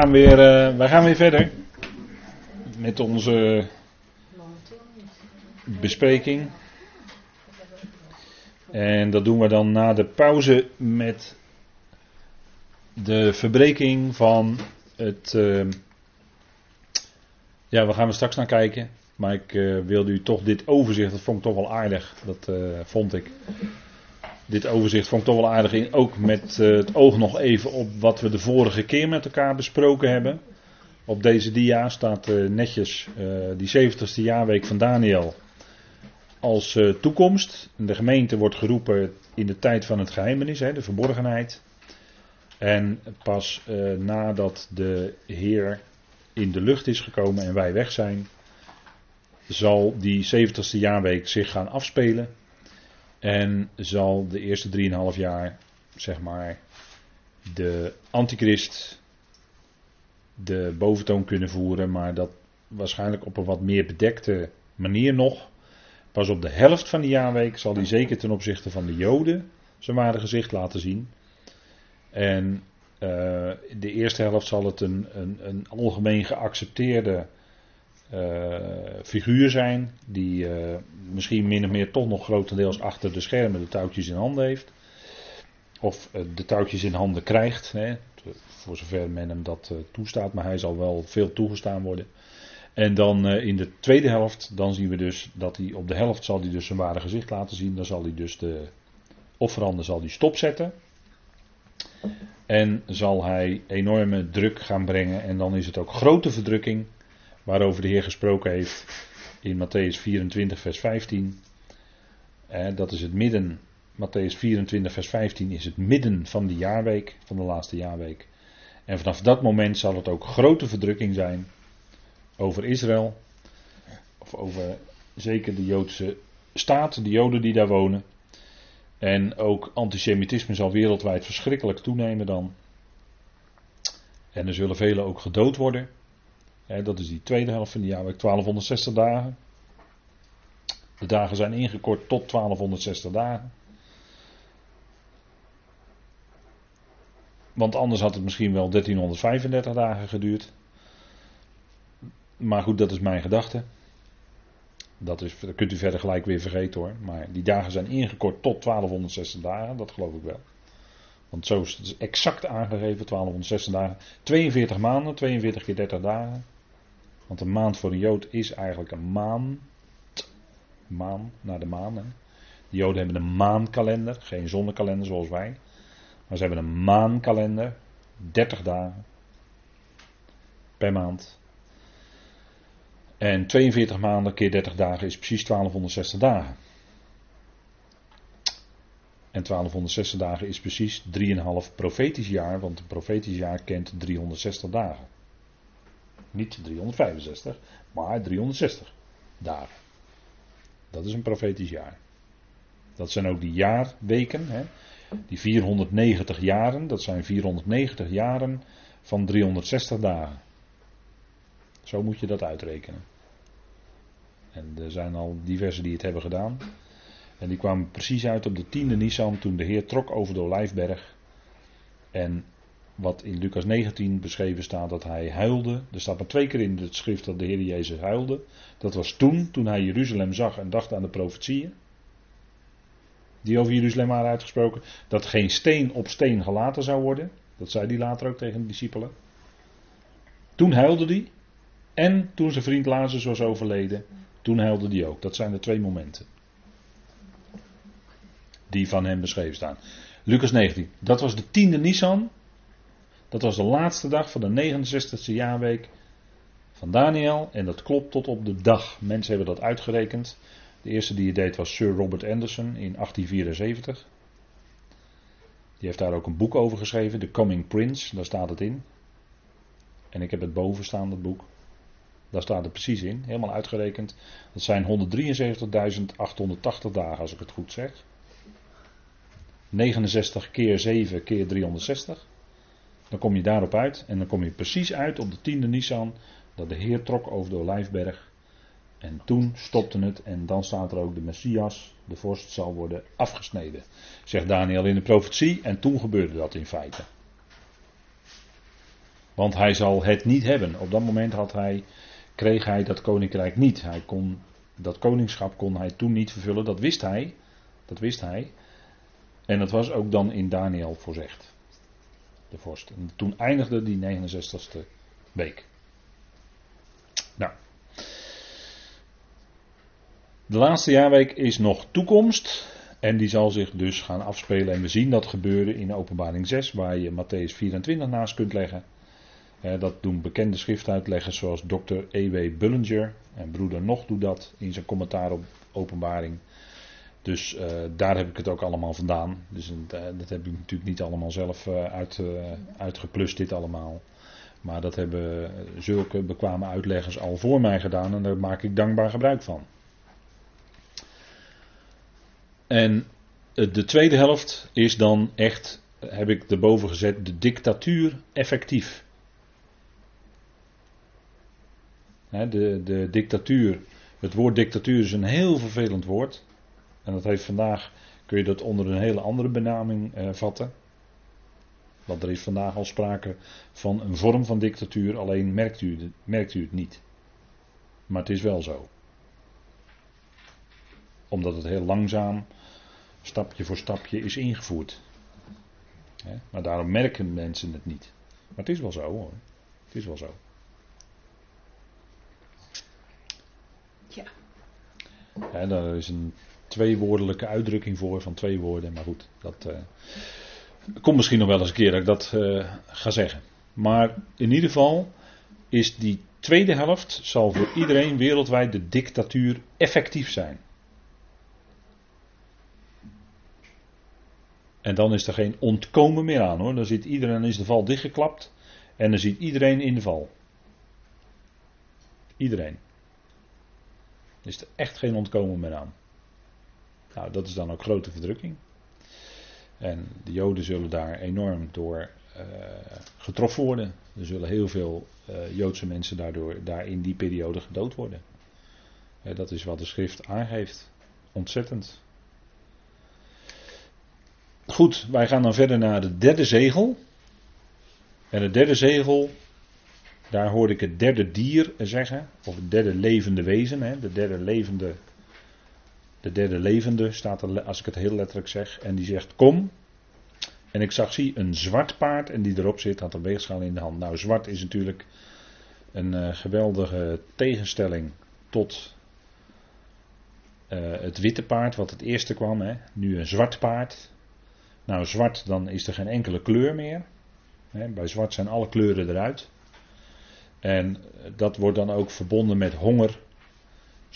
gaan weer, uh, wij gaan weer verder met onze bespreking. En dat doen we dan na de pauze met de verbreking van het. Uh, ja, we gaan we straks naar kijken. Maar ik uh, wilde u toch dit overzicht, dat vond ik toch wel aardig. Dat vond ik dit overzicht vond ik toch wel aardig in. Ook met uh, het oog nog even op wat we de vorige keer met elkaar besproken hebben. Op deze dia staat uh, netjes uh, die 70ste jaarweek van Daniel als toekomst. De gemeente wordt geroepen in de tijd van het geheimenis, hè, de verborgenheid. En pas nadat de Heer in de lucht is gekomen en wij weg zijn, zal die 70ste jaarweek zich gaan afspelen. En zal de eerste 3,5 jaar, zeg maar, de antichrist de boventoon kunnen voeren, maar dat waarschijnlijk op een wat meer bedekte manier nog. Pas op de helft van de jaarweek zal hij zeker ten opzichte van de Joden zijn ware gezicht laten zien. En uh, de eerste helft zal het een, een, een algemeen geaccepteerde uh, figuur zijn, die uh, misschien min of meer toch nog grotendeels achter de schermen de touwtjes in handen heeft. Of uh, de touwtjes in handen krijgt, hè, voor zover men hem dat toestaat, maar hij zal wel veel toegestaan worden. En dan in de tweede helft, dan zien we dus dat hij op de helft zal hij dus zijn ware gezicht laten zien. Dan zal hij dus de offeranden zal hij stopzetten. En zal hij enorme druk gaan brengen. En dan is het ook grote verdrukking waarover de Heer gesproken heeft in Matthäus 24, vers 15. dat is het midden, Matthäus 24, vers 15 is het midden van de jaarweek, van de laatste jaarweek. En vanaf dat moment zal het ook grote verdrukking zijn over Israël, of over zeker de Joodse staat, de Joden die daar wonen. En ook antisemitisme zal wereldwijd verschrikkelijk toenemen dan. En er zullen velen ook gedood worden dat is die tweede helft van de jaarweek, 1260 dagen. De dagen zijn ingekort tot 1260 dagen. Want anders had het misschien wel 1335 dagen geduurd. Maar goed, dat is mijn gedachte. Dat, is, dat kunt u verder gelijk weer vergeten hoor. Maar die dagen zijn ingekort tot 1260 dagen, dat geloof ik wel. Want zo is het exact aangegeven, 1260 dagen. 42 maanden, 42 keer 30 dagen. Want een maand voor een Jood is eigenlijk een maan. Maan, naar de maan. Hè. De Joden hebben een maankalender, geen zonnekalender zoals wij. Maar ze hebben een maankalender, 30 dagen per maand. En 42 maanden keer 30 dagen is precies 1260 dagen. En 1260 dagen is precies 3,5 profetisch jaar, want een profetisch jaar kent 360 dagen. Niet 365, maar 360 dagen. Dat is een profetisch jaar. Dat zijn ook die jaarweken. Hè? Die 490 jaren, dat zijn 490 jaren van 360 dagen. Zo moet je dat uitrekenen. En er zijn al diverse die het hebben gedaan. En die kwamen precies uit op de tiende Nisan toen de Heer trok over de Olijfberg. En wat in Lucas 19 beschreven staat dat hij huilde. Er staat maar twee keer in het schrift dat de Heer Jezus huilde. Dat was toen, toen hij Jeruzalem zag en dacht aan de profetieën. Die over Jeruzalem waren uitgesproken. Dat geen steen op steen gelaten zou worden. Dat zei hij later ook tegen de discipelen. Toen huilde hij. En toen zijn vriend Lazarus was overleden. Toen huilde hij ook. Dat zijn de twee momenten. Die van hem beschreven staan. Lucas 19. Dat was de tiende Nisan. Dat was de laatste dag van de 69ste jaarweek van Daniel. En dat klopt tot op de dag. Mensen hebben dat uitgerekend. De eerste die het deed was Sir Robert Anderson in 1874. Die heeft daar ook een boek over geschreven, The Coming Prince. Daar staat het in. En ik heb het boven staan, dat boek. Daar staat het precies in, helemaal uitgerekend. Dat zijn 173.880 dagen, als ik het goed zeg. 69 keer 7 keer 360. Dan kom je daarop uit en dan kom je precies uit op de tiende Nisan dat de Heer trok over de Olijfberg. En toen stopte het en dan staat er ook de Messias, de vorst, zal worden afgesneden. Zegt Daniel in de profetie en toen gebeurde dat in feite. Want hij zal het niet hebben. Op dat moment had hij, kreeg hij dat koninkrijk niet. Hij kon, dat koningschap kon hij toen niet vervullen. Dat wist hij. Dat wist hij. En dat was ook dan in Daniel voorzegd. Toen eindigde die 69ste week. Nou. De laatste jaarweek is nog toekomst. En die zal zich dus gaan afspelen. En we zien dat gebeuren in openbaring 6, waar je Matthäus 24 naast kunt leggen. Dat doen bekende schriftuitleggers zoals Dr. E.W. Bullinger. En broeder Nog doet dat in zijn commentaar op openbaring. Dus uh, daar heb ik het ook allemaal vandaan. Dus uh, dat heb ik natuurlijk niet allemaal zelf uit, uitgeplust, dit allemaal. Maar dat hebben zulke bekwame uitleggers al voor mij gedaan en daar maak ik dankbaar gebruik van. En de tweede helft is dan echt, heb ik erboven gezet, de dictatuur effectief. de, de dictatuur, het woord dictatuur is een heel vervelend woord. En dat heeft vandaag, kun je dat onder een hele andere benaming eh, vatten. Want er is vandaag al sprake van een vorm van dictatuur, alleen merkt u, merkt u het niet. Maar het is wel zo. Omdat het heel langzaam, stapje voor stapje is ingevoerd. Maar daarom merken mensen het niet. Maar het is wel zo hoor. Het is wel zo. Ja. ja daar is een tweewoordelijke uitdrukking voor van twee woorden. Maar goed, dat uh, komt misschien nog wel eens een keer dat ik dat uh, ga zeggen. Maar in ieder geval is die tweede helft zal voor iedereen wereldwijd de dictatuur effectief zijn. En dan is er geen ontkomen meer aan hoor. Dan zit iedereen, is de val dichtgeklapt. En dan zit iedereen in de val. Iedereen. Er is er echt geen ontkomen meer aan. Nou, dat is dan ook grote verdrukking. En de Joden zullen daar enorm door uh, getroffen worden. Er zullen heel veel uh, Joodse mensen daardoor daar in die periode gedood worden. Uh, dat is wat de schrift aangeeft. Ontzettend. Goed, wij gaan dan verder naar de derde zegel. En het derde zegel, daar hoorde ik het derde dier zeggen, of het derde levende wezen, hè, de derde levende, de derde levende staat er, als ik het heel letterlijk zeg, en die zegt kom. En ik zag zie een zwart paard en die erop zit, had een weegschaal in de hand. Nou, zwart is natuurlijk een uh, geweldige tegenstelling tot uh, het witte paard, wat het eerste kwam. Hè. Nu een zwart paard. Nou, zwart, dan is er geen enkele kleur meer. Bij zwart zijn alle kleuren eruit. En dat wordt dan ook verbonden met honger.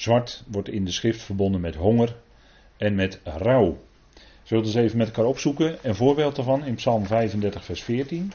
Zwart wordt in de schrift verbonden met honger en met rouw. Zullen we eens even met elkaar opzoeken. Een voorbeeld daarvan in Psalm 35, vers 14.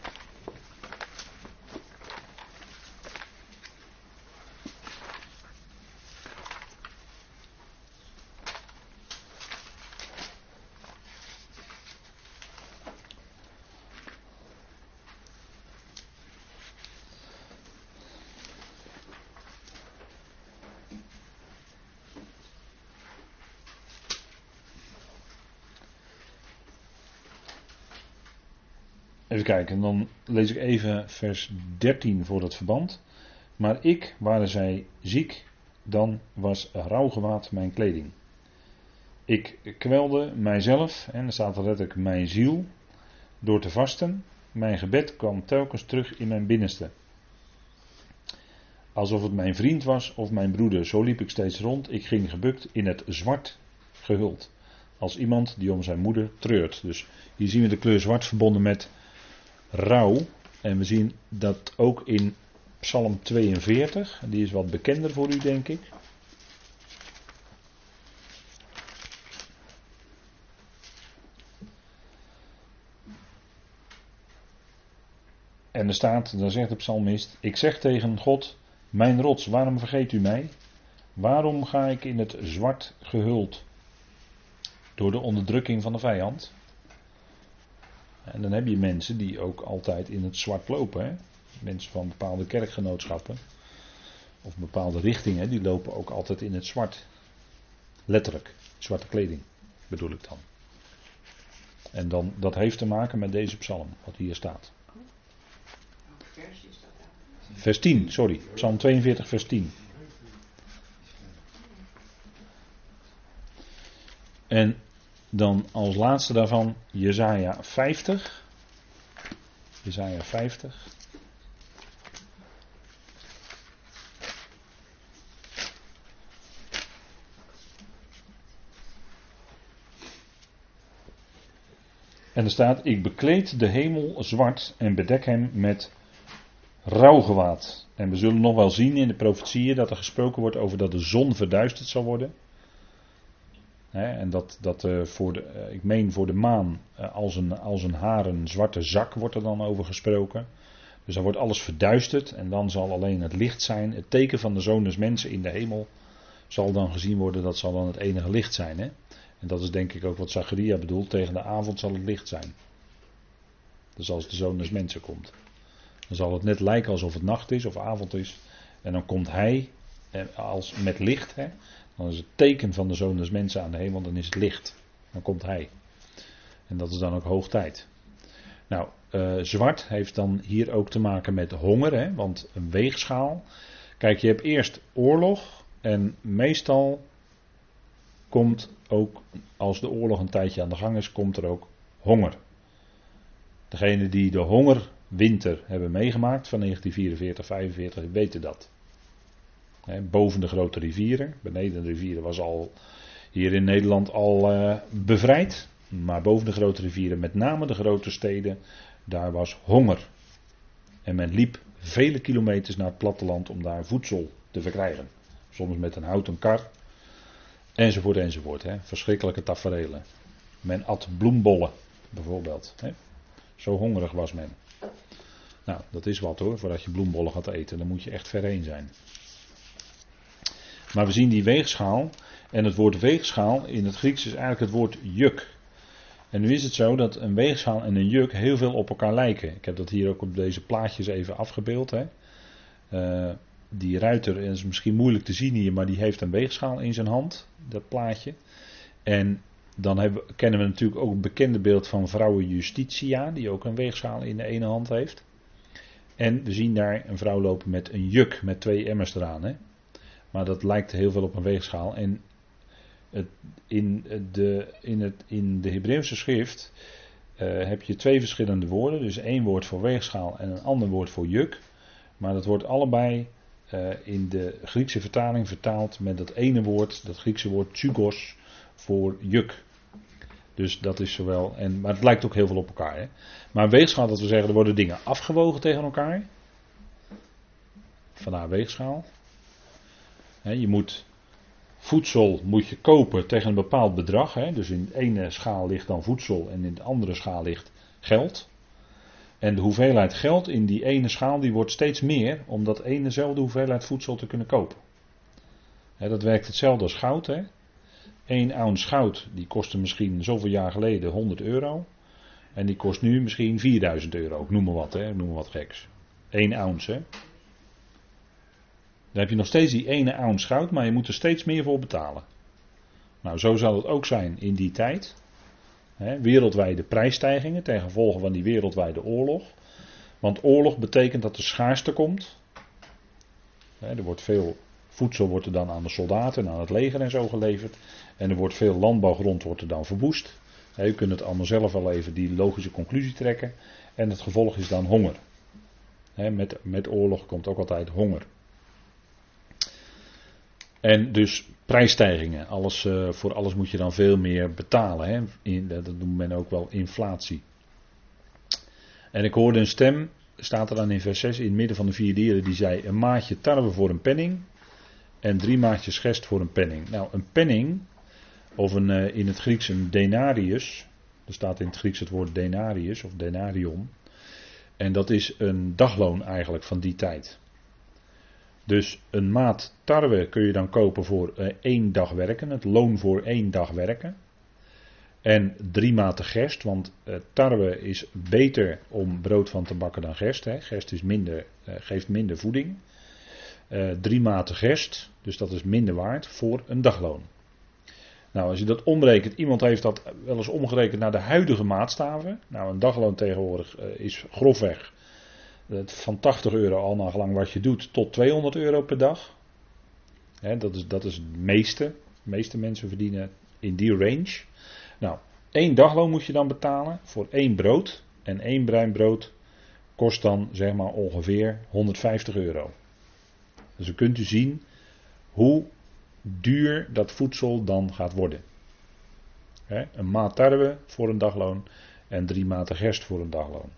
Kijken, dan lees ik even vers 13 voor het verband. Maar ik, waren zij ziek, dan was rouwgewaad mijn kleding. Ik kwelde mijzelf, en er staat er letterlijk mijn ziel, door te vasten. Mijn gebed kwam telkens terug in mijn binnenste. Alsof het mijn vriend was of mijn broeder, zo liep ik steeds rond. Ik ging gebukt in het zwart gehuld. Als iemand die om zijn moeder treurt. Dus hier zien we de kleur zwart verbonden met rouw. En we zien dat ook in Psalm 42. Die is wat bekender voor u, denk ik. En er staat, dan zegt de psalmist: Ik zeg tegen God, mijn rots, waarom vergeet u mij? Waarom ga ik in het zwart gehuld? Door de onderdrukking van de vijand. En dan heb je mensen die ook altijd in het zwart lopen. Hè? Mensen van bepaalde kerkgenootschappen. Of bepaalde richtingen, die lopen ook altijd in het zwart. Letterlijk, zwarte kleding bedoel ik dan. En dan, dat heeft te maken met deze psalm, wat hier staat. Vers 10, sorry. Psalm 42, vers 10. En dan als laatste daarvan Jezaja 50. Jezaja 50. En er staat: Ik bekleed de hemel zwart en bedek hem met rouwgewaad. En we zullen nog wel zien in de profetieën dat er gesproken wordt over dat de zon verduisterd zal worden. En dat, dat uh, voor de, uh, ik meen voor de maan uh, als, een, als een haren zwarte zak wordt er dan over gesproken. Dus dan wordt alles verduisterd en dan zal alleen het licht zijn. Het teken van de zoon des mensen in de hemel zal dan gezien worden, dat zal dan het enige licht zijn. Hè? En dat is denk ik ook wat Zacharia bedoelt. Tegen de avond zal het licht zijn. Dus als de zoon des mensen komt. Dan zal het net lijken alsof het nacht is of avond is. En dan komt hij als, met licht. Hè, dan is het teken van de zoon des mensen aan de hemel. Dan is het licht. Dan komt hij. En dat is dan ook hoog tijd. Nou, uh, zwart heeft dan hier ook te maken met honger. Hè, want een weegschaal. Kijk, je hebt eerst oorlog. En meestal komt ook als de oorlog een tijdje aan de gang is, komt er ook honger. Degenen die de hongerwinter hebben meegemaakt van 1944, 45 weten dat. Boven de grote rivieren, beneden de rivieren was al hier in Nederland al uh, bevrijd. Maar boven de grote rivieren, met name de grote steden, daar was honger. En men liep vele kilometers naar het platteland om daar voedsel te verkrijgen. Soms met een houten kar, Enzovoort, enzovoort. Verschrikkelijke tafereelen. Men at bloembollen, bijvoorbeeld. Zo hongerig was men. Nou, dat is wat hoor, voordat je bloembollen gaat eten. Dan moet je echt ver heen zijn. Maar we zien die weegschaal. En het woord weegschaal in het Grieks is eigenlijk het woord juk. En nu is het zo dat een weegschaal en een juk heel veel op elkaar lijken. Ik heb dat hier ook op deze plaatjes even afgebeeld. Hè. Uh, die ruiter is misschien moeilijk te zien hier, maar die heeft een weegschaal in zijn hand, dat plaatje. En dan hebben, kennen we natuurlijk ook een bekende beeld van vrouwen Justitia, die ook een weegschaal in de ene hand heeft. En we zien daar een vrouw lopen met een juk met twee emmers eraan. Hè? Maar dat lijkt heel veel op een weegschaal. En het, in, de, in, het, in de Hebreeuwse schrift uh, heb je twee verschillende woorden. Dus één woord voor weegschaal en een ander woord voor juk. Maar dat wordt allebei uh, in de Griekse vertaling vertaald met dat ene woord, dat Griekse woord tsugos, voor juk. Dus dat is zowel, en, maar het lijkt ook heel veel op elkaar. Hè? Maar weegschaal, dat we zeggen, er worden dingen afgewogen tegen elkaar. Vandaar weegschaal. Je moet, voedsel moet je kopen tegen een bepaald bedrag. Dus in de ene schaal ligt dan voedsel en in de andere schaal ligt geld. En de hoeveelheid geld in die ene schaal die wordt steeds meer om dat enezelfde hoeveelheid voedsel te kunnen kopen. dat werkt hetzelfde als goud. Hè? 1 ounce goud die kostte misschien zoveel jaar geleden 100 euro. En die kost nu misschien 4000 euro. Noem maar wat, hè? Noem maar wat geks. 1 ounce. Hè? Dan heb je nog steeds die ene ounce goud, maar je moet er steeds meer voor betalen. Nou, zo zal het ook zijn in die tijd wereldwijde prijsstijgingen ten gevolge van die wereldwijde oorlog. Want oorlog betekent dat er schaarste komt. er wordt veel voedsel wordt er dan aan de soldaten en aan het leger en zo geleverd. En er wordt veel landbouwgrond wordt er dan verwoest. u kunt het allemaal zelf al even die logische conclusie trekken. En het gevolg is dan honger. met, met oorlog komt ook altijd honger. En dus prijsstijgingen. Alles, uh, voor alles moet je dan veel meer betalen. Hè? In, dat noemt men ook wel inflatie. En ik hoorde een stem, staat er dan in vers 6, in het midden van de vier dieren, die zei: Een maatje tarwe voor een penning. En drie maatjes gest voor een penning. Nou, een penning, of een, uh, in het Grieks een denarius. Er staat in het Grieks het woord denarius of denarion. En dat is een dagloon eigenlijk van die tijd. Dus een maat tarwe kun je dan kopen voor uh, één dag werken, het loon voor één dag werken. En drie maten gerst, want uh, tarwe is beter om brood van te bakken dan gerst. Hè. Gerst is minder, uh, geeft minder voeding. drie maten gerst, dus dat is minder waard voor een dagloon. Nou, als je dat omrekent, iemand heeft dat wel eens omgerekend naar de huidige maatstaven. Nou, een dagloon tegenwoordig is grofweg van 80 euro al naar gelang wat je doet tot 200 euro per dag. dat, is, dat is het meeste. De meeste mensen verdienen in die range. Nou, één dagloon moet je dan betalen voor één brood. En één bruin brood kost dan zeg maar ongeveer 150 euro. Dus dan kunt u zien hoe duur dat voedsel dan gaat worden. een maat tarwe voor een dagloon en drie maten gerst voor een dagloon.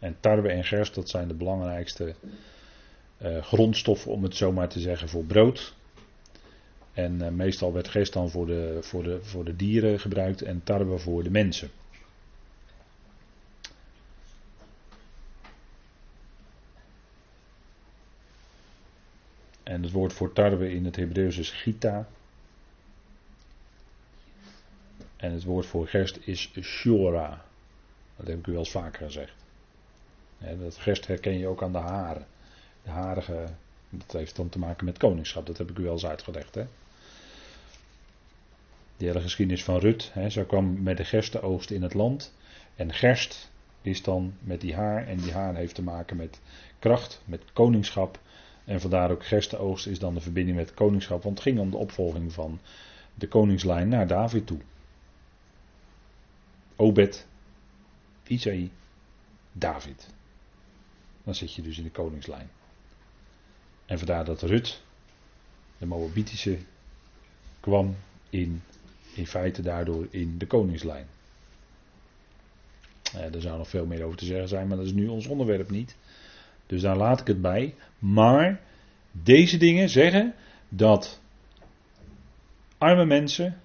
En tarwe en gerst, dat zijn de belangrijkste uh, grondstoffen, om het zo maar te zeggen, voor brood. En uh, meestal werd gerst dan voor de, voor, de, voor de dieren gebruikt en tarwe voor de mensen. En het woord voor tarwe in het Hebreeuws is gita. En het woord voor gerst is shora. Dat heb ik u wel eens vaker gezegd. Dat gerst herken je ook aan de haren. De harige, dat heeft dan te maken met koningschap. Dat heb ik u wel eens uitgelegd. Hè? De hele geschiedenis van Rut. Hè, zo kwam met de gerstenoogst in het land. En gerst is dan met die haar. En die haar heeft te maken met kracht, met koningschap. En vandaar ook gerstenoogst is dan de verbinding met koningschap. Want het ging om de opvolging van de koningslijn naar David toe. Obed, Isaïe, David. Dan zit je dus in de koningslijn. En vandaar dat Rut, de Moabitische, kwam in, in feite daardoor in de koningslijn. Eh, er zou nog veel meer over te zeggen zijn, maar dat is nu ons onderwerp niet. Dus daar laat ik het bij. Maar deze dingen zeggen dat arme mensen,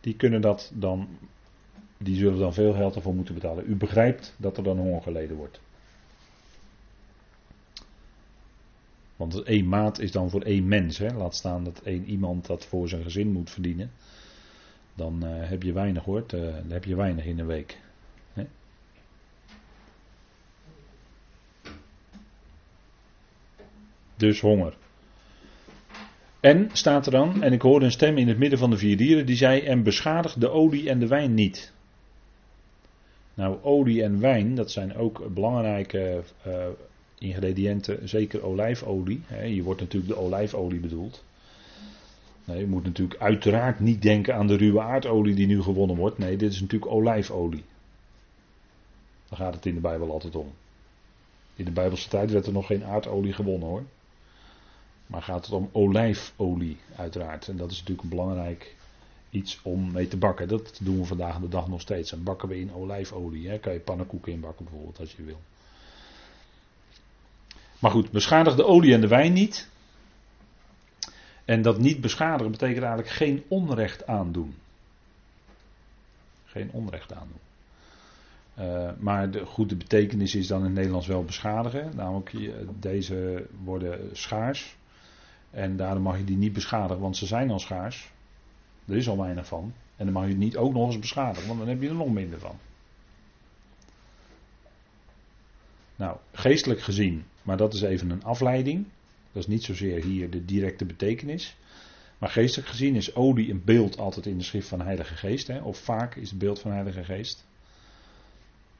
die kunnen dat dan die zullen dan veel geld ervoor moeten betalen. U begrijpt dat er dan honger geleden wordt. Want één maat is dan voor één mens. Hè? Laat staan dat één iemand dat voor zijn gezin moet verdienen. Dan uh, heb je weinig hoor. Dan heb je weinig in een week. Hè? Dus honger. En staat er dan, en ik hoorde een stem in het midden van de vier dieren die zei: En beschadig de olie en de wijn niet. Nou, olie en wijn, dat zijn ook belangrijke uh, ingrediënten, zeker olijfolie. Hier wordt natuurlijk de olijfolie bedoeld. Nee, je moet natuurlijk uiteraard niet denken aan de ruwe aardolie die nu gewonnen wordt. Nee, dit is natuurlijk olijfolie. Daar gaat het in de Bijbel altijd om. In de Bijbelse tijd werd er nog geen aardolie gewonnen hoor. Maar gaat het om olijfolie, uiteraard. En dat is natuurlijk een belangrijk iets om mee te bakken. Dat doen we vandaag de dag nog steeds. Dan bakken we in olijfolie. Hè. Kan je pannenkoeken in bakken bijvoorbeeld als je wil. Maar goed, beschadig de olie en de wijn niet. En dat niet beschadigen betekent eigenlijk geen onrecht aandoen. Geen onrecht aandoen. Uh, maar de goede betekenis is dan in het Nederlands wel beschadigen. Namelijk, deze worden schaars. En daarom mag je die niet beschadigen, want ze zijn al schaars. Er is al weinig van. En dan mag je het niet ook nog eens beschadigen, want dan heb je er nog minder van. Nou, geestelijk gezien, maar dat is even een afleiding. Dat is niet zozeer hier de directe betekenis. Maar geestelijk gezien is olie een beeld altijd in de schrift van de Heilige Geest. Hè? Of vaak is het beeld van de Heilige Geest.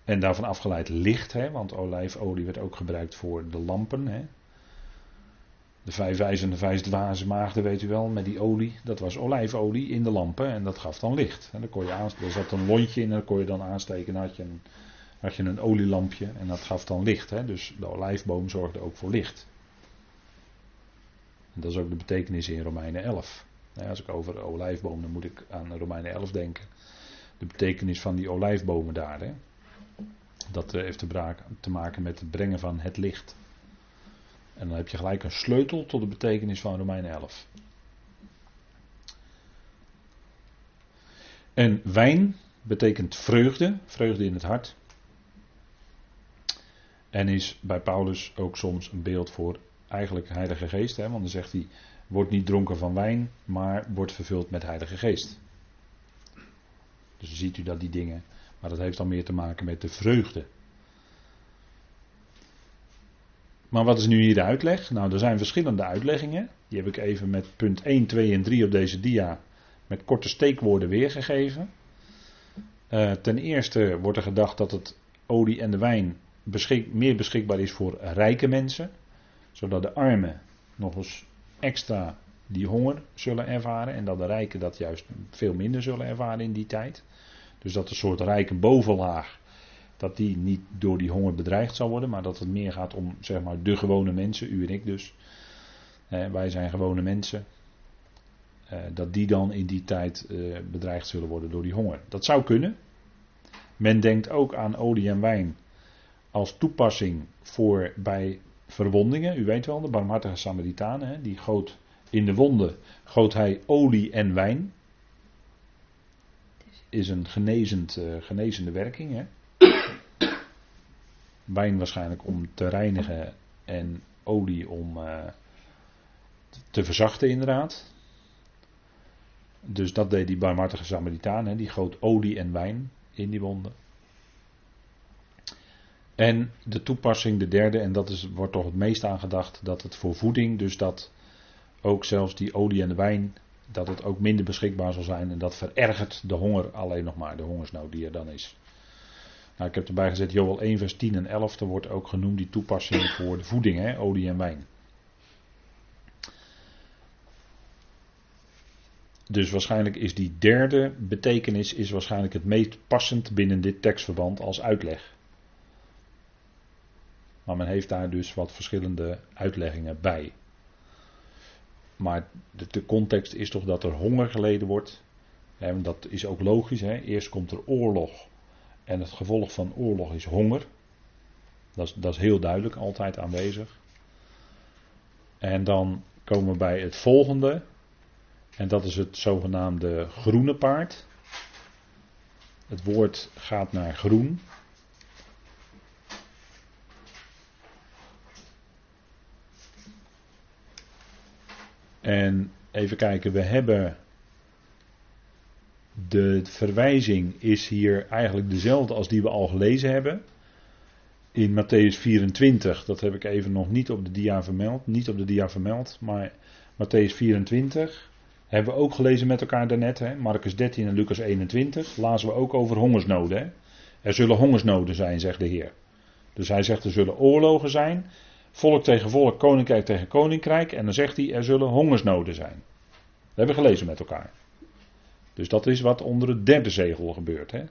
En daarvan afgeleid licht, hè? want olijfolie werd ook gebruikt voor de lampen. Hè? De vijf wijzen en de vijf dwaze maagden, weet u wel, met die olie. Dat was olijfolie in de lampen en dat gaf dan licht. En dan kon je aan, er zat een lontje in en dat kon je dan aansteken. Dan had je een, had je een olielampje en dat gaf dan licht. Hè. Dus de olijfboom zorgde ook voor licht. En dat is ook de betekenis in Romeinen 11. als ik over de olijfboom, dan moet ik aan Romeinen 11 denken. De betekenis van die olijfbomen daar. Hè. Dat heeft te maken met het brengen van het licht. En dan heb je gelijk een sleutel tot de betekenis van Romein 11. En wijn betekent vreugde, vreugde in het hart. En is bij Paulus ook soms een beeld voor eigenlijk Heilige Geest. Hè? Want dan zegt hij, word niet dronken van wijn, maar wordt vervuld met Heilige Geest. Dus ziet u dat die dingen, maar dat heeft dan meer te maken met de vreugde Maar wat is nu hier de uitleg? Nou, er zijn verschillende uitleggingen. Die heb ik even met punt 1, 2 en 3 op deze dia met korte steekwoorden weergegeven. Uh, ten eerste wordt er gedacht dat het olie en de wijn beschik, meer beschikbaar is voor rijke mensen, zodat de armen nog eens extra die honger zullen ervaren en dat de rijken dat juist veel minder zullen ervaren in die tijd. Dus dat een soort rijke bovenlaag, dat die niet door die honger bedreigd zal worden, maar dat het meer gaat om zeg maar de gewone mensen, u en ik dus. wij zijn gewone mensen. Eh, dat die dan in die tijd eh, bedreigd zullen worden door die honger. Dat zou kunnen. Men denkt ook aan olie en wijn als toepassing voor bij verwondingen. U weet wel, de barmhartige Samaritanen, die goot in de wonden, goot hij olie en wijn. Is een genezend, uh, genezende werking. Hè? Wijn waarschijnlijk om te reinigen en olie om uh, te verzachten inderdaad. Dus dat deed die barmhartige Samaritaan, hè? die goot olie en wijn in die wonden. En de toepassing, de derde, en dat is, wordt toch het meest aangedacht, dat het voor voeding, dus dat ook zelfs die olie en de wijn, dat het ook minder beschikbaar zal zijn. En dat verergert de honger alleen nog maar, de hongersnood die er dan is. Nou, ik heb erbij gezet, Joel 1 vers 10 en 11, er wordt ook genoemd die toepassing voor de voeding, hè, olie en wijn. Dus waarschijnlijk is die derde betekenis is waarschijnlijk het meest passend binnen dit tekstverband als uitleg. Maar men heeft daar dus wat verschillende uitleggingen bij. Maar de, context is toch dat er honger geleden wordt. Dat is ook logisch. Hè? Eerst komt er oorlog. En het gevolg van oorlog is honger. Dat dat is heel duidelijk, altijd aanwezig. En dan komen we bij het volgende. En dat is het zogenaamde groene paard. Het woord gaat naar groen. En even kijken, we hebben. De verwijzing is hier eigenlijk dezelfde als die we al gelezen hebben. In Matthäus 24, dat heb ik even nog niet op de dia vermeld. Niet op de dia vermeld, maar Matthäus 24 hebben we ook gelezen met elkaar daarnet. Hè? Marcus 13 en Lucas 21 lazen we ook over hongersnoden. Hè? Er zullen hongersnoden zijn, zegt de Heer. Dus hij zegt er zullen oorlogen zijn. Volk tegen volk, koninkrijk tegen koninkrijk. En dan zegt hij, er zullen hongersnoden zijn. Dat hebben we gelezen met elkaar. Dus dat is wat onder het derde zegel gebeurt. Hè?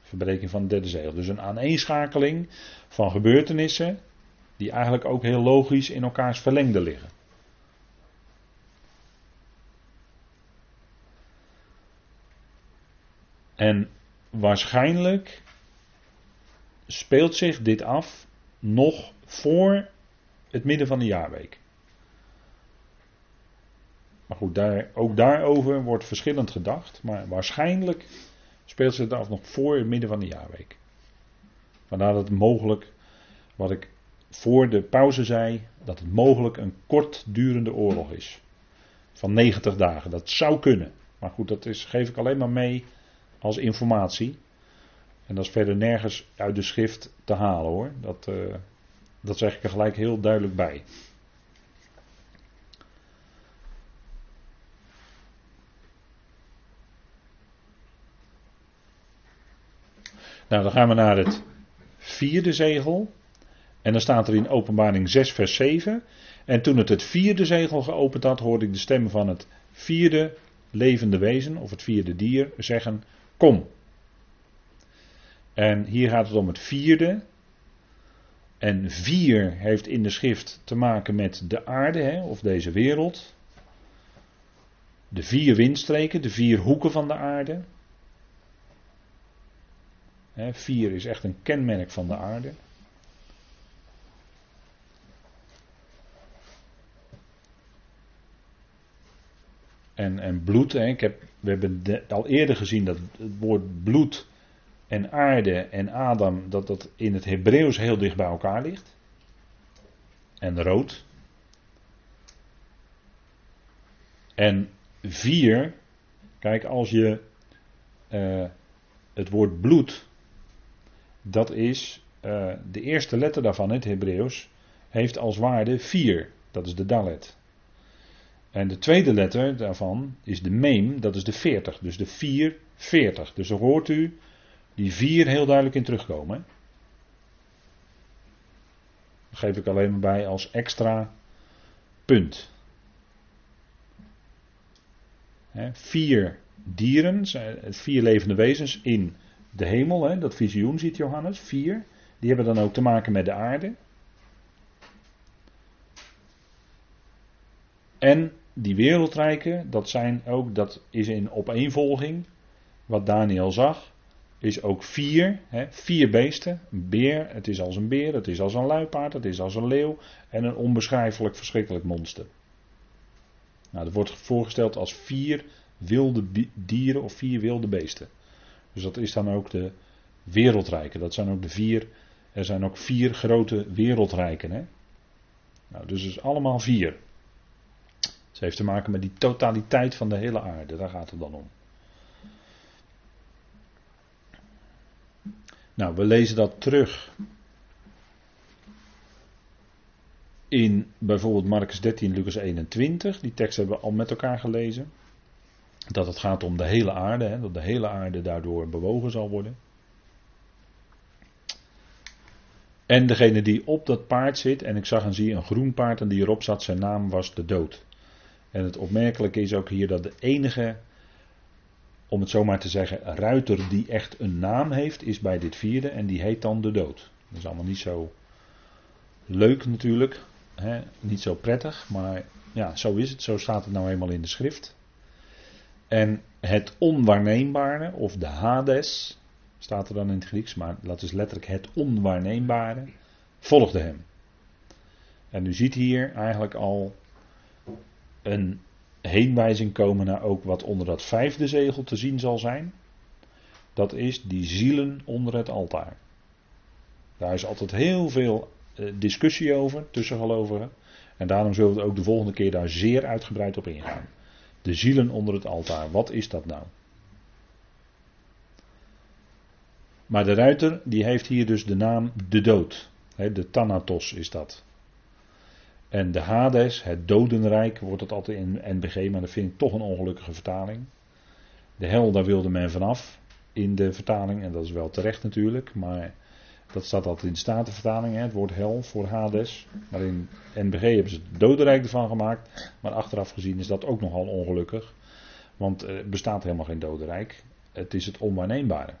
Verbreking van het derde zegel. Dus een aaneenschakeling van gebeurtenissen. die eigenlijk ook heel logisch in elkaars verlengde liggen. En waarschijnlijk speelt zich dit af nog voor het midden van de jaarweek. Maar goed, daar, ook daarover wordt verschillend gedacht. Maar waarschijnlijk speelt het af nog voor het midden van de jaarweek. Vandaar dat het mogelijk, wat ik voor de pauze zei, dat het mogelijk een kortdurende oorlog is. Van 90 dagen. Dat zou kunnen. Maar goed, dat is, geef ik alleen maar mee als informatie. En dat is verder nergens uit de schrift te halen hoor. Dat, uh, dat zeg ik er gelijk heel duidelijk bij. Nou, dan gaan we naar het vierde zegel. En dan staat er in Openbaring 6, vers 7. En toen het het vierde zegel geopend had, hoorde ik de stem van het vierde levende wezen, of het vierde dier, zeggen: Kom. En hier gaat het om het vierde. En vier heeft in de schrift te maken met de aarde, hè, of deze wereld. De vier windstreken, de vier hoeken van de aarde. Hè, vier is echt een kenmerk van de aarde. En, en bloed, hè, ik heb, we hebben al eerder gezien dat het woord bloed en aarde en Adam, dat dat in het Hebreeuws heel dicht bij elkaar ligt. En rood. En vier, kijk, als je uh, het woord bloed, dat is uh, de eerste letter daarvan in het Hebreeuws, heeft als waarde vier. Dat is de dalet. En de tweede letter daarvan is de meem, dat is de 40. Dus de 4, 40. Dus dan hoort u die vier heel duidelijk in terugkomen. Dat geef ik alleen maar bij als extra punt. vier dieren, vier levende wezens in de hemel, dat visioen ziet Johannes, vier. Die hebben dan ook te maken met de aarde. En die wereldrijken, dat zijn ook, dat is in opeenvolging, wat Daniel zag, is ook vier, hè, vier beesten. Een beer, het is als een beer, het is als een luipaard, het is als een leeuw en een onbeschrijfelijk verschrikkelijk monster. Nou, dat wordt voorgesteld als vier wilde dieren of vier wilde beesten. Dus dat is dan ook de wereldrijken. Dat zijn ook de vier, er zijn ook vier grote wereldrijken. Hè? Nou, dus is allemaal vier. Het heeft te maken met die totaliteit van de hele aarde, daar gaat het dan om. Nou, we lezen dat terug in bijvoorbeeld Marcus 13, Lucas 21. Die tekst hebben we al met elkaar gelezen. Dat het gaat om de hele aarde, hè, dat de hele aarde daardoor bewogen zal worden. En degene die op dat paard zit, en ik zag en zie een groen paard en die erop zat, zijn naam was de dood. En het opmerkelijke is ook hier dat de enige, om het zo maar te zeggen, ruiter die echt een naam heeft, is bij dit vierde en die heet dan de dood. Dat is allemaal niet zo leuk natuurlijk, hè? niet zo prettig, maar ja, zo is het, zo staat het nou eenmaal in de schrift. En het onwaarneembare, of de Hades, staat er dan in het Grieks, maar dat is letterlijk het onwaarneembare, volgde hem. En u ziet hier eigenlijk al een heenwijzing komen naar ook wat onder dat vijfde zegel te zien zal zijn. Dat is die zielen onder het altaar. Daar is altijd heel veel eh, discussie over tussen gelovigen. En daarom zullen we ook de volgende keer daar zeer uitgebreid op ingaan. De zielen onder het altaar, wat is dat nou? Maar de ruiter, die heeft hier dus de naam de dood. De Thanatos is dat. En de Hades, het dodenrijk, wordt het altijd in NBG, maar dat vind ik toch een ongelukkige vertaling. De hel, daar wilde men vanaf in de vertaling, en dat is wel terecht natuurlijk, maar dat staat altijd in de Statenvertaling, hè, het woord hel voor Hades. Maar in NBG hebben ze het dodenrijk ervan gemaakt, maar achteraf gezien is dat ook nogal ongelukkig. Want er bestaat helemaal geen dodenrijk, het is het onwaarneembare.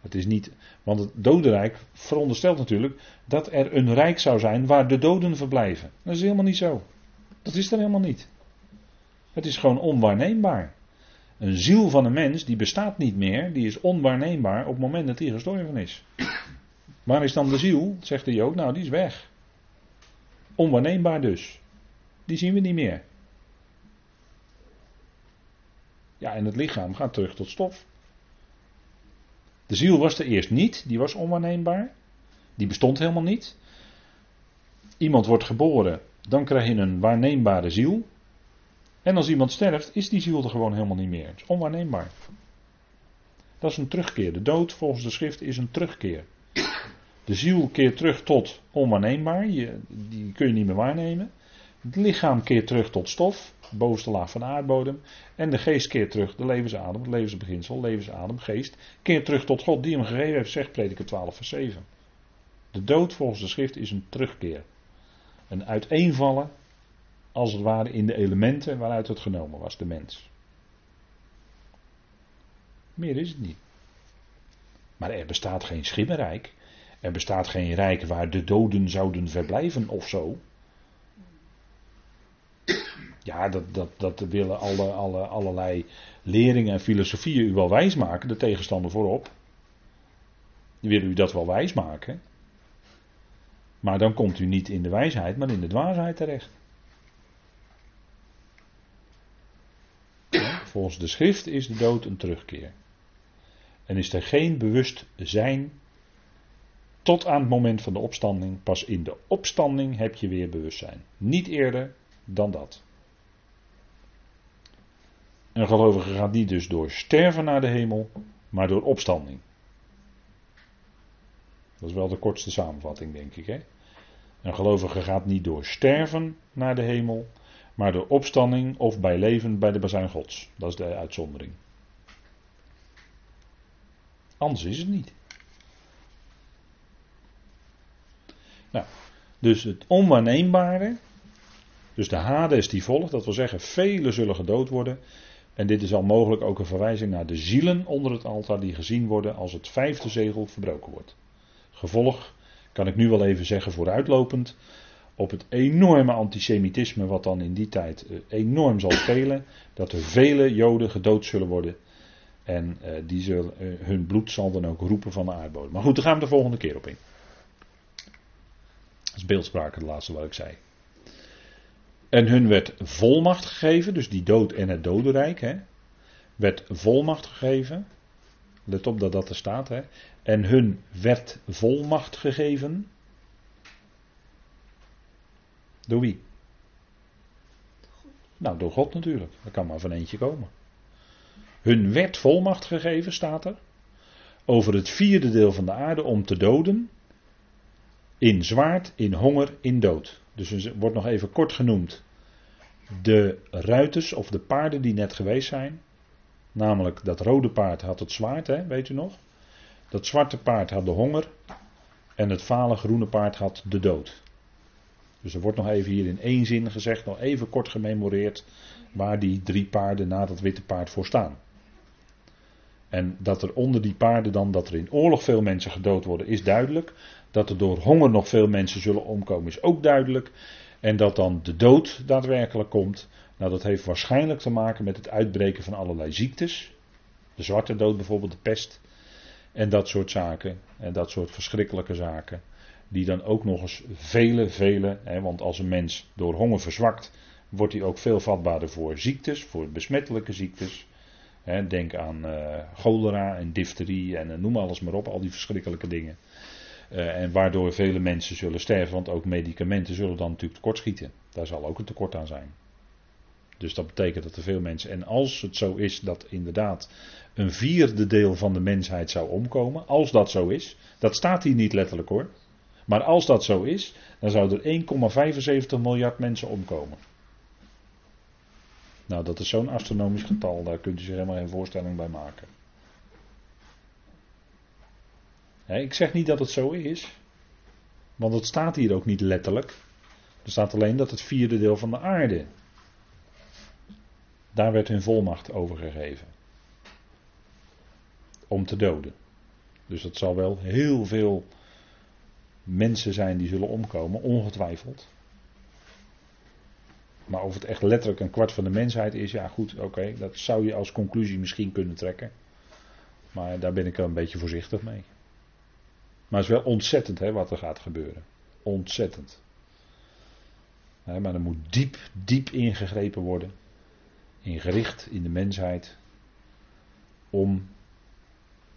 Het is niet, want het dodenrijk veronderstelt natuurlijk dat er een rijk zou zijn waar de doden verblijven. Dat is helemaal niet zo. Dat is er helemaal niet. Het is gewoon onwaarneembaar. Een ziel van een mens die bestaat niet meer, die is onwaarneembaar op het moment dat hij gestorven is. Waar is dan de ziel? Zegt de Jood, nou die is weg. Onwaarneembaar dus. Die zien we niet meer. Ja, en het lichaam gaat terug tot stof. De ziel was er eerst niet, die was onwaarneembaar. Die bestond helemaal niet. Iemand wordt geboren, dan krijg je een waarneembare ziel. En als iemand sterft, is die ziel er gewoon helemaal niet meer. Het is onwaarneembaar. Dat is een terugkeer. De dood volgens de schrift is een terugkeer. De ziel keert terug tot onwaarneembaar, die kun je niet meer waarnemen. Het lichaam keert terug tot stof, bovenste laag van de aardbodem. En de geest keert terug, de levensadem, het levensbeginsel, levensadem, geest, keert terug tot God die hem gegeven heeft, zegt prediker 12 vers 7. De dood volgens de schrift is een terugkeer. Een uiteenvallen, als het ware, in de elementen waaruit het genomen was, de mens. Meer is het niet. Maar er bestaat geen schimmerrijk. Er bestaat geen rijk waar de doden zouden verblijven of zo. Ja, dat, dat, dat willen alle, alle, allerlei leringen en filosofieën u wel wijsmaken, de tegenstander voorop. Die willen u dat wel wijsmaken. Maar dan komt u niet in de wijsheid, maar in de dwaasheid terecht. volgens de schrift is de dood een terugkeer. En is er geen bewustzijn tot aan het moment van de opstanding. Pas in de opstanding heb je weer bewustzijn. Niet eerder dan dat. Een gelovige gaat niet dus door sterven naar de hemel, maar door opstanding. Dat is wel de kortste samenvatting, denk ik. Hè? Een gelovige gaat niet door sterven naar de hemel, maar door opstanding of bij leven bij de bazuin Gods. Dat is de uitzondering. Anders is het niet. Nou, Dus het onwaarneembare, dus de Hades die volgt, dat wil zeggen, velen zullen gedood worden. En dit is al mogelijk ook een verwijzing naar de zielen onder het altaar die gezien worden als het vijfde zegel verbroken wordt. Gevolg, kan ik nu wel even zeggen vooruitlopend, op het enorme antisemitisme wat dan in die tijd eh, enorm zal spelen, dat er vele Joden gedood zullen worden. En uh, die zullen, uh, hun bloed zal dan ook roepen van de aardbodem. Maar goed, daar gaan we de volgende keer op in. Dat is beeldspraak, het laatste wat ik zei. En hun werd volmacht gegeven, dus die dood en het dodenrijk, hè, werd volmacht gegeven. Let op dat dat er staat. Hè. En hun werd volmacht gegeven. Door wie? Nou, door God natuurlijk. Dat kan maar van eentje komen. Hun werd volmacht gegeven, staat er. Over het vierde deel van de aarde om te doden. In zwaard, in honger, in dood. Dus er wordt nog even kort genoemd. De ruiters of de paarden die net geweest zijn. Namelijk dat rode paard had het zwaard, hè, weet u nog? Dat zwarte paard had de honger. En het vale groene paard had de dood. Dus er wordt nog even hier in één zin gezegd, nog even kort gememoreerd, waar die drie paarden na dat witte paard voor staan. En dat er onder die paarden dan, dat er in oorlog veel mensen gedood worden, is duidelijk. Dat er door honger nog veel mensen zullen omkomen, is ook duidelijk. En dat dan de dood daadwerkelijk komt, nou dat heeft waarschijnlijk te maken met het uitbreken van allerlei ziektes. De zwarte dood bijvoorbeeld, de pest. En dat soort zaken, en dat soort verschrikkelijke zaken die dan ook nog eens vele, vele, hè, want als een mens door honger verzwakt, wordt hij ook veel vatbaarder voor ziektes, voor besmettelijke ziektes. Denk aan uh, cholera en difterie en uh, noem alles maar op, al die verschrikkelijke dingen. Uh, en waardoor vele mensen zullen sterven, want ook medicamenten zullen dan natuurlijk tekortschieten. Daar zal ook een tekort aan zijn. Dus dat betekent dat er veel mensen. En als het zo is dat inderdaad een vierde deel van de mensheid zou omkomen, als dat zo is, dat staat hier niet letterlijk hoor. Maar als dat zo is, dan zouden er 1,75 miljard mensen omkomen. Nou, dat is zo'n astronomisch getal, daar kunt u zich helemaal geen voorstelling bij maken. ik zeg niet dat het zo is, want het staat hier ook niet letterlijk. Er staat alleen dat het vierde deel van de aarde, daar werd hun volmacht over gegeven. Om te doden. Dus dat zal wel heel veel mensen zijn die zullen omkomen, ongetwijfeld. Maar of het echt letterlijk een kwart van de mensheid is, ja goed, oké, dat zou je als conclusie misschien kunnen trekken. Maar daar ben ik wel een beetje voorzichtig mee. Maar het is wel ontzettend hè, wat er gaat gebeuren. Ontzettend. maar er moet diep, diep ingegrepen worden. Ingericht in de mensheid. Om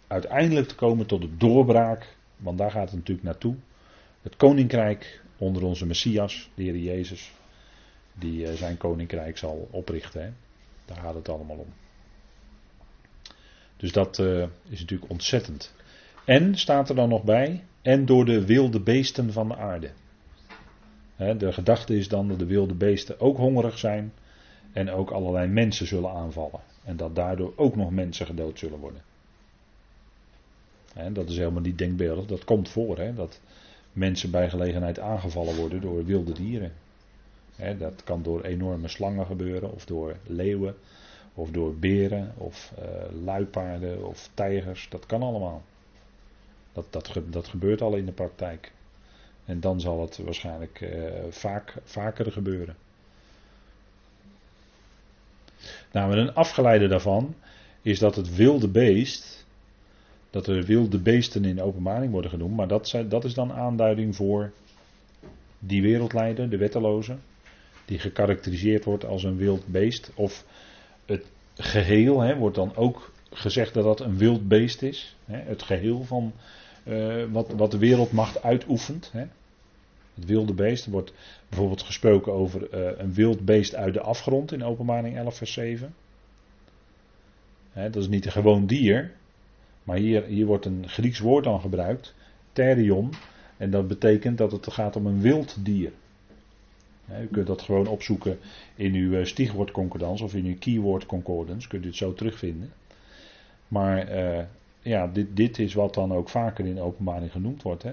uiteindelijk te komen tot de doorbraak. Want daar gaat het natuurlijk naartoe het koninkrijk onder onze Messias, de Heer Jezus, die eh, zijn koninkrijk zal oprichten. Hè. Daar gaat het allemaal om. Dus dat uh, is natuurlijk ontzettend. En staat er dan nog bij, en door de wilde beesten van de aarde. de gedachte is dan dat de wilde beesten ook hongerig zijn en ook allerlei mensen zullen aanvallen. En dat daardoor ook nog mensen gedood zullen worden. dat is helemaal niet denkbeeldig, dat komt voor. Hè, dat mensen bij gelegenheid aangevallen worden door wilde dieren. Dat kan door enorme slangen gebeuren, of door leeuwen, of door beren, of uh, luipaarden, of tijgers. Dat kan allemaal. Dat, dat, dat gebeurt al in de praktijk. En dan zal het waarschijnlijk uh, vaak, vaker gebeuren. Nou, een afgeleide daarvan is dat het wilde beest dat er wilde beesten in openbaring worden genoemd. Maar dat, dat is dan aanduiding voor die wereldleider, de wetteloze. Die gekarakteriseerd wordt als een wild beest. Of het geheel hè, wordt dan ook gezegd dat dat een wild beest is. Hè, het geheel van uh, wat, wat de wereldmacht uitoefent. Hè. Het wilde beest. Er wordt bijvoorbeeld gesproken over uh, een wild beest uit de afgrond in openbaring 11 vers 7. Hè, dat is niet een gewoon dier. Maar hier, hier wordt een Grieks woord dan gebruikt, therion, en dat betekent dat het gaat om een wild dier. U kunt dat gewoon opzoeken in uw uh, stiegwoordconcordans of in uw keyword concordance, kunt u het zo terugvinden. Maar uh, ja, dit, dit, is wat dan ook vaker in openbaring genoemd wordt. Hè?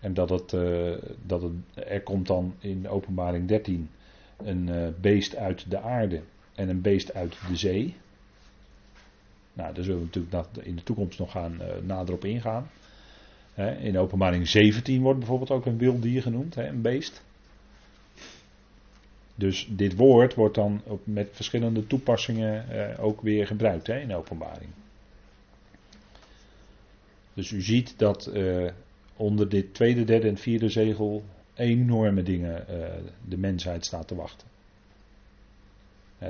En dat het, uh, dat er komt dan in openbaring 13 een beest uit de aarde en een beest uit de zee. Nou, daar zullen we natuurlijk in de toekomst nog gaan, nader op ingaan. in openbaring 17 wordt bijvoorbeeld ook een wild dier genoemd, een beest. Dus dit woord wordt dan met verschillende toepassingen ook weer gebruikt in openbaring. Dus u ziet dat onder dit tweede, derde en vierde zegel enorme dingen uh, de mensheid staat te wachten.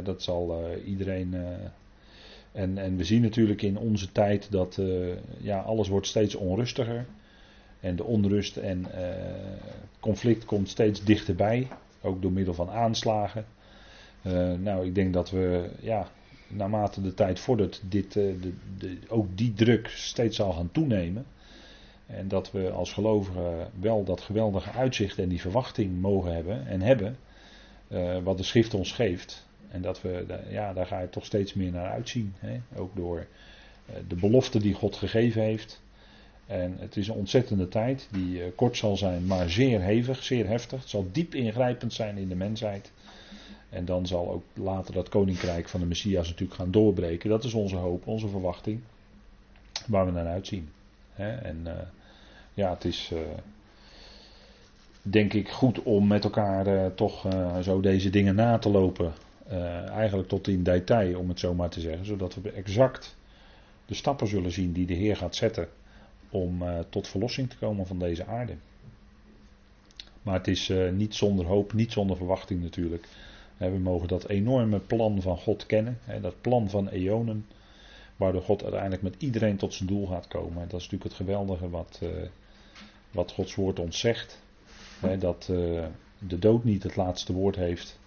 Dat zal iedereen. En, en we zien natuurlijk in onze tijd dat ja, alles wordt steeds onrustiger. En de onrust en conflict komt steeds dichterbij. Ook door middel van aanslagen. nou, ik denk dat we, ja, naarmate de tijd vordert, dit, de, de, ook die druk steeds zal gaan toenemen. En dat we als gelovigen wel dat geweldige uitzicht en die verwachting mogen hebben en hebben. Uh, wat de schrift ons geeft. En dat we, ja, daar ga je toch steeds meer naar uitzien. Hè? Ook door de belofte die God gegeven heeft. En het is een ontzettende tijd die uh, kort zal zijn, maar zeer hevig, zeer heftig. Het zal diep ingrijpend zijn in de mensheid. En dan zal ook later dat koninkrijk van de Messias natuurlijk gaan doorbreken. Dat is onze hoop, onze verwachting. Waar we naar uitzien. En ja, het is uh, denk ik goed om met elkaar toch zo deze dingen na te lopen. eigenlijk tot in detail, om het zo maar te zeggen. Zodat we exact de stappen zullen zien die de Heer gaat zetten om tot verlossing te komen van deze aarde. Maar het is niet zonder hoop, niet zonder verwachting natuurlijk. We mogen dat enorme plan van God kennen, dat plan van eonen, waardoor God uiteindelijk met iedereen tot zijn doel gaat komen. En dat is natuurlijk het geweldige wat, wat Gods woord ons zegt. Dat de dood niet het laatste woord heeft,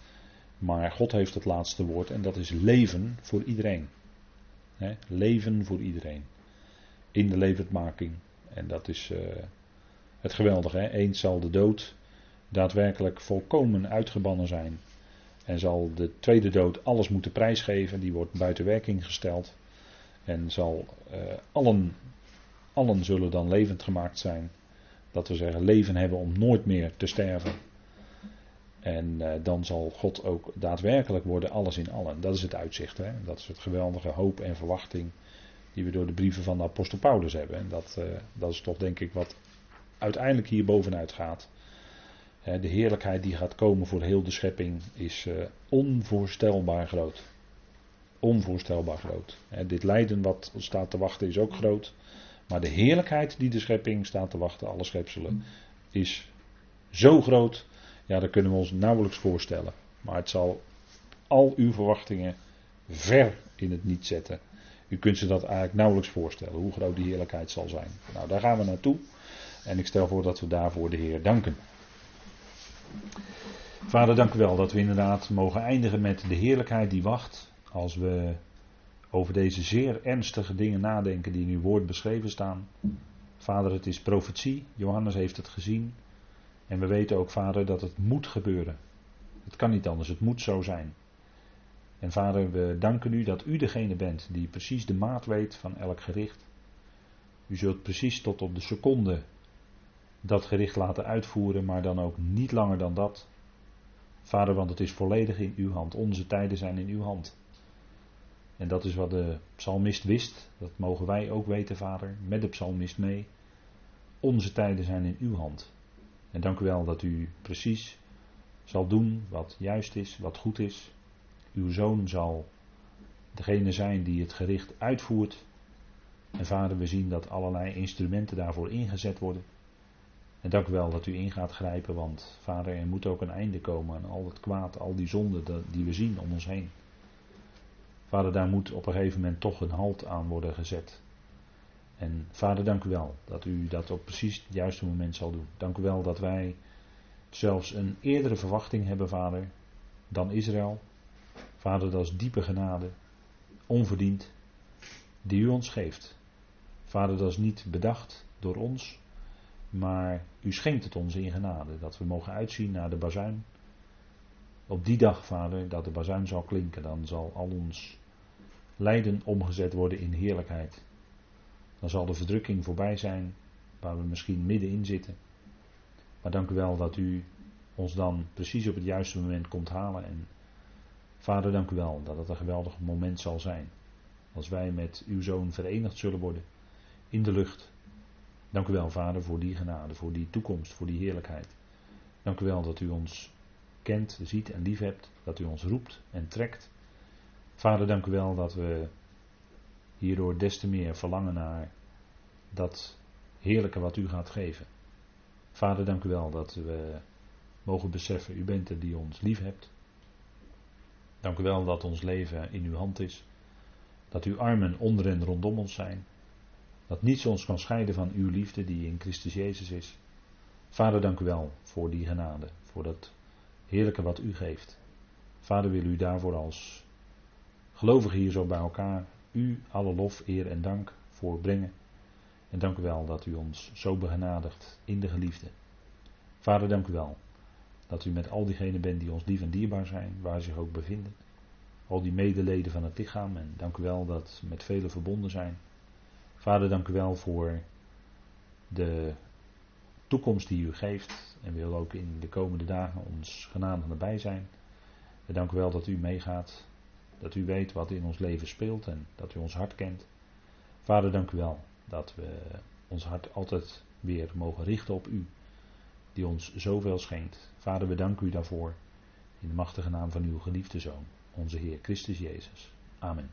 maar God heeft het laatste woord en dat is leven voor iedereen. Leven voor iedereen. In de levendmaking. En dat is uh, het geweldige. Hè? Eens zal de dood daadwerkelijk volkomen uitgebannen zijn. En zal de tweede dood alles moeten prijsgeven. Die wordt buiten werking gesteld. En zal uh, allen, allen zullen dan levend gemaakt zijn. Dat we zeggen leven hebben om nooit meer te sterven. En uh, dan zal God ook daadwerkelijk worden alles in allen. Dat is het uitzicht. Hè? Dat is het geweldige hoop en verwachting die we door de brieven van de apostel Paulus hebben. En dat, uh, dat is toch denk ik wat uiteindelijk hier bovenuit gaat. de heerlijkheid die gaat komen voor heel de schepping is uh, onvoorstelbaar groot. Onvoorstelbaar groot. dit lijden wat staat te wachten is ook groot. Maar de heerlijkheid die de schepping staat te wachten, alle schepselen, is zo groot. Ja, dat kunnen we ons nauwelijks voorstellen. Maar het zal al uw verwachtingen ver in het niet zetten. U kunt ze dat eigenlijk nauwelijks voorstellen, hoe groot die heerlijkheid zal zijn. Nou, daar gaan we naartoe. En ik stel voor dat we daarvoor de Heer danken. Vader, dank u wel dat we inderdaad mogen eindigen met de heerlijkheid die wacht. Als we over deze zeer ernstige dingen nadenken die in uw woord beschreven staan. Vader, het is profetie. Johannes heeft het gezien. En we weten ook, Vader, dat het moet gebeuren. Het kan niet anders, het moet zo zijn. En Vader, we danken u dat u degene bent die precies de maat weet van elk gericht. U zult precies tot op de seconde dat gericht laten uitvoeren, maar dan ook niet langer dan dat. Vader, want het is volledig in uw hand. Onze tijden zijn in uw hand. En dat is wat de psalmist wist. Dat mogen wij ook weten, vader, met de psalmist mee. Onze tijden zijn in uw hand. En dank u wel dat u precies zal doen wat juist is, wat goed is. Uw zoon zal degene zijn die het gericht uitvoert. En vader, we zien dat allerlei instrumenten daarvoor ingezet worden. En dank u wel dat u in gaat grijpen, want vader, er moet ook een einde komen aan al het kwaad, al die zonden die we zien om ons heen. Vader, daar moet op een gegeven moment toch een halt aan worden gezet. En vader, dank u wel dat u dat op precies het juiste moment zal doen. Dank u wel dat wij zelfs een eerdere verwachting hebben, vader, dan Israël. Vader, dat is diepe genade, onverdiend, die u ons geeft. Vader, dat is niet bedacht door ons, maar u schenkt het ons in genade, dat we mogen uitzien naar de bazuin. Op die dag, vader, dat de bazuin zal klinken, dan zal al ons lijden omgezet worden in heerlijkheid. Dan zal de verdrukking voorbij zijn, waar we misschien middenin zitten. Maar dank u wel dat u ons dan precies op het juiste moment komt halen. En Vader, dank u wel dat het een geweldig moment zal zijn. Als wij met uw zoon verenigd zullen worden in de lucht. Dank u wel, Vader, voor die genade, voor die toekomst, voor die heerlijkheid. Dank u wel dat u ons kent, ziet en lief hebt, dat u ons roept en trekt. Vader, dank u wel dat we hierdoor des te meer verlangen naar dat heerlijke wat u gaat geven. Vader, dank u wel dat we mogen beseffen, u bent er die ons lief hebt. Dank u wel dat ons leven in uw hand is. Dat uw armen onder en rondom ons zijn. Dat niets ons kan scheiden van uw liefde die in Christus Jezus is. Vader, dank u wel voor die genade, voor dat heerlijke wat u geeft. Vader, wil u daarvoor als gelovigen hier zo bij elkaar u alle lof, eer en dank voor brengen. En dank u wel dat u ons zo begenadigt in de geliefde. Vader, dank u wel dat u met al diegenen bent die ons lief en dierbaar zijn, waar ze zich ook bevinden. Al die medeleden van het lichaam. En dank u wel dat met velen verbonden zijn. Vader, dank u wel voor de toekomst die u geeft. En wil ook in de komende dagen ons genadig nabij zijn. En dank u wel dat u meegaat. Dat u weet wat in ons leven speelt en dat u ons hart kent. Vader, dank u wel dat we ons hart altijd weer mogen richten op u. Die ons zoveel schenkt. Vader, we danken u daarvoor. In de machtige naam van uw geliefde Zoon, onze Heer Christus Jezus. Amen.